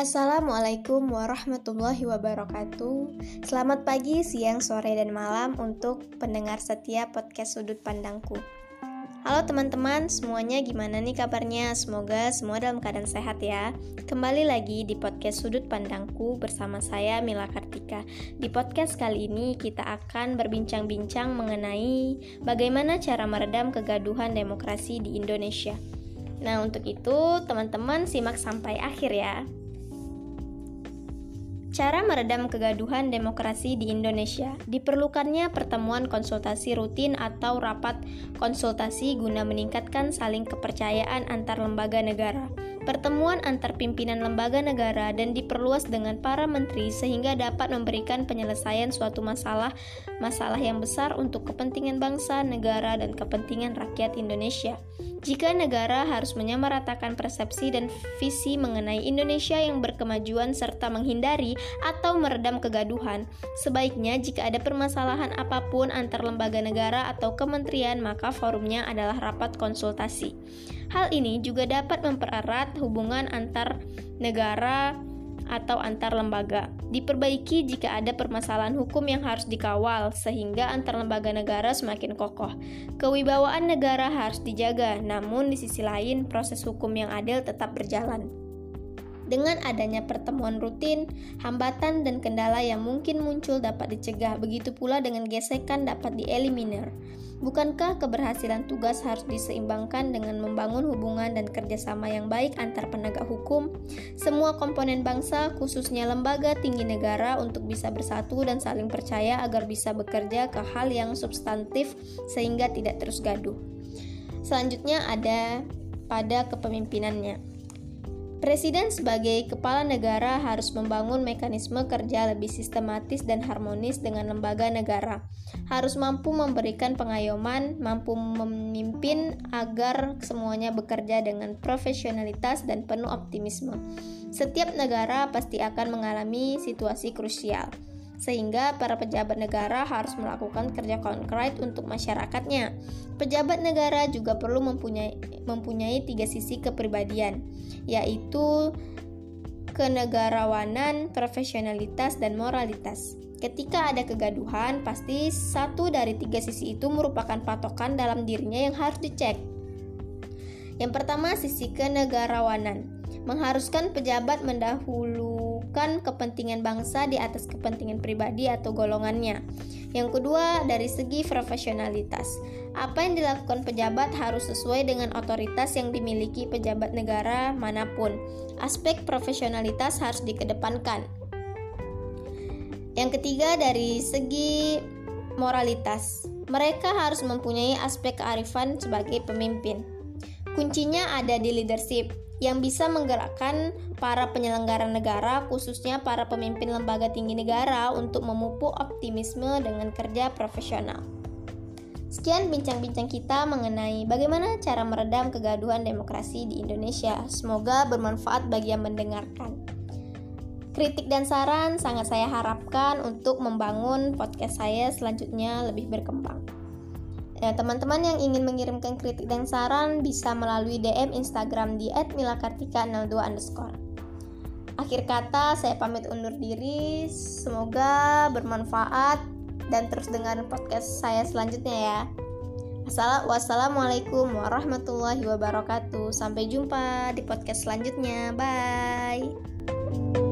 Assalamualaikum warahmatullahi wabarakatuh. Selamat pagi, siang, sore, dan malam untuk pendengar setia podcast sudut pandangku. Halo teman-teman, semuanya gimana nih kabarnya? Semoga semua dalam keadaan sehat ya. Kembali lagi di podcast sudut pandangku bersama saya Mila Kartika. Di podcast kali ini kita akan berbincang-bincang mengenai Bagaimana cara meredam kegaduhan demokrasi di Indonesia. Nah untuk itu teman-teman simak sampai akhir ya Cara meredam kegaduhan demokrasi di Indonesia diperlukannya pertemuan konsultasi rutin atau rapat konsultasi guna meningkatkan saling kepercayaan antar lembaga negara. Pertemuan antar pimpinan lembaga negara dan diperluas dengan para menteri sehingga dapat memberikan penyelesaian suatu masalah masalah yang besar untuk kepentingan bangsa, negara, dan kepentingan rakyat Indonesia. Jika negara harus menyamaratakan persepsi dan visi mengenai Indonesia yang berkemajuan serta menghindari atau meredam kegaduhan, sebaiknya jika ada permasalahan apa pun antar lembaga negara atau kementerian, maka forumnya adalah rapat konsultasi. Hal ini juga dapat mempererat hubungan antar negara atau antar lembaga. Diperbaiki jika ada permasalahan hukum yang harus dikawal sehingga antar lembaga negara semakin kokoh. Kewibawaan negara harus dijaga, namun di sisi lain proses hukum yang adil tetap berjalan. Dengan adanya pertemuan rutin, hambatan dan kendala yang mungkin muncul dapat dicegah, begitu pula dengan gesekan dapat dieliminir. Bukankah keberhasilan tugas harus diseimbangkan dengan membangun hubungan dan kerjasama yang baik antar penegak hukum? Semua komponen bangsa, khususnya lembaga tinggi negara, untuk bisa bersatu dan saling percaya agar bisa bekerja ke hal yang substantif sehingga tidak terus gaduh. Selanjutnya ada pada kepemimpinannya. Presiden sebagai kepala negara harus membangun mekanisme kerja lebih sistematis dan harmonis dengan lembaga negara. Harus mampu memberikan pengayoman, mampu memimpin agar semuanya bekerja dengan profesionalitas dan penuh optimisme. Setiap negara pasti akan mengalami situasi krusial sehingga para pejabat negara harus melakukan kerja konkret untuk masyarakatnya. Pejabat negara juga perlu mempunyai, mempunyai tiga sisi kepribadian, yaitu kenegarawanan, profesionalitas, dan moralitas. Ketika ada kegaduhan, pasti satu dari tiga sisi itu merupakan patokan dalam dirinya yang harus dicek. Yang pertama, sisi kenegarawanan mengharuskan pejabat mendahulu mendahulukan kepentingan bangsa di atas kepentingan pribadi atau golongannya. Yang kedua, dari segi profesionalitas. Apa yang dilakukan pejabat harus sesuai dengan otoritas yang dimiliki pejabat negara mana pun. Aspek profesionalitas harus dikedepankan. Yang ketiga, dari segi moralitas. Mereka harus mempunyai aspek kearifan sebagai pemimpin. Kuncinya ada di leadership yang bisa menggerakkan para penyelenggara negara, khususnya para pemimpin lembaga tinggi negara, untuk memupuk optimisme dengan kerja profesional. Sekian bincang-bincang kita mengenai bagaimana cara meredam kegaduhan demokrasi di Indonesia. Semoga bermanfaat bagi yang mendengarkan. Kritik dan saran sangat saya harapkan untuk membangun podcast saya selanjutnya lebih berkembang. Ya, teman-teman yang ingin mengirimkan kritik dan saran bisa melalui DM Instagram di @milakartika02 Akhir kata, saya pamit undur diri. Semoga bermanfaat dan terus dengar podcast saya selanjutnya ya. Wassalamualaikum warahmatullahi wabarakatuh. Sampai jumpa di podcast selanjutnya. Bye.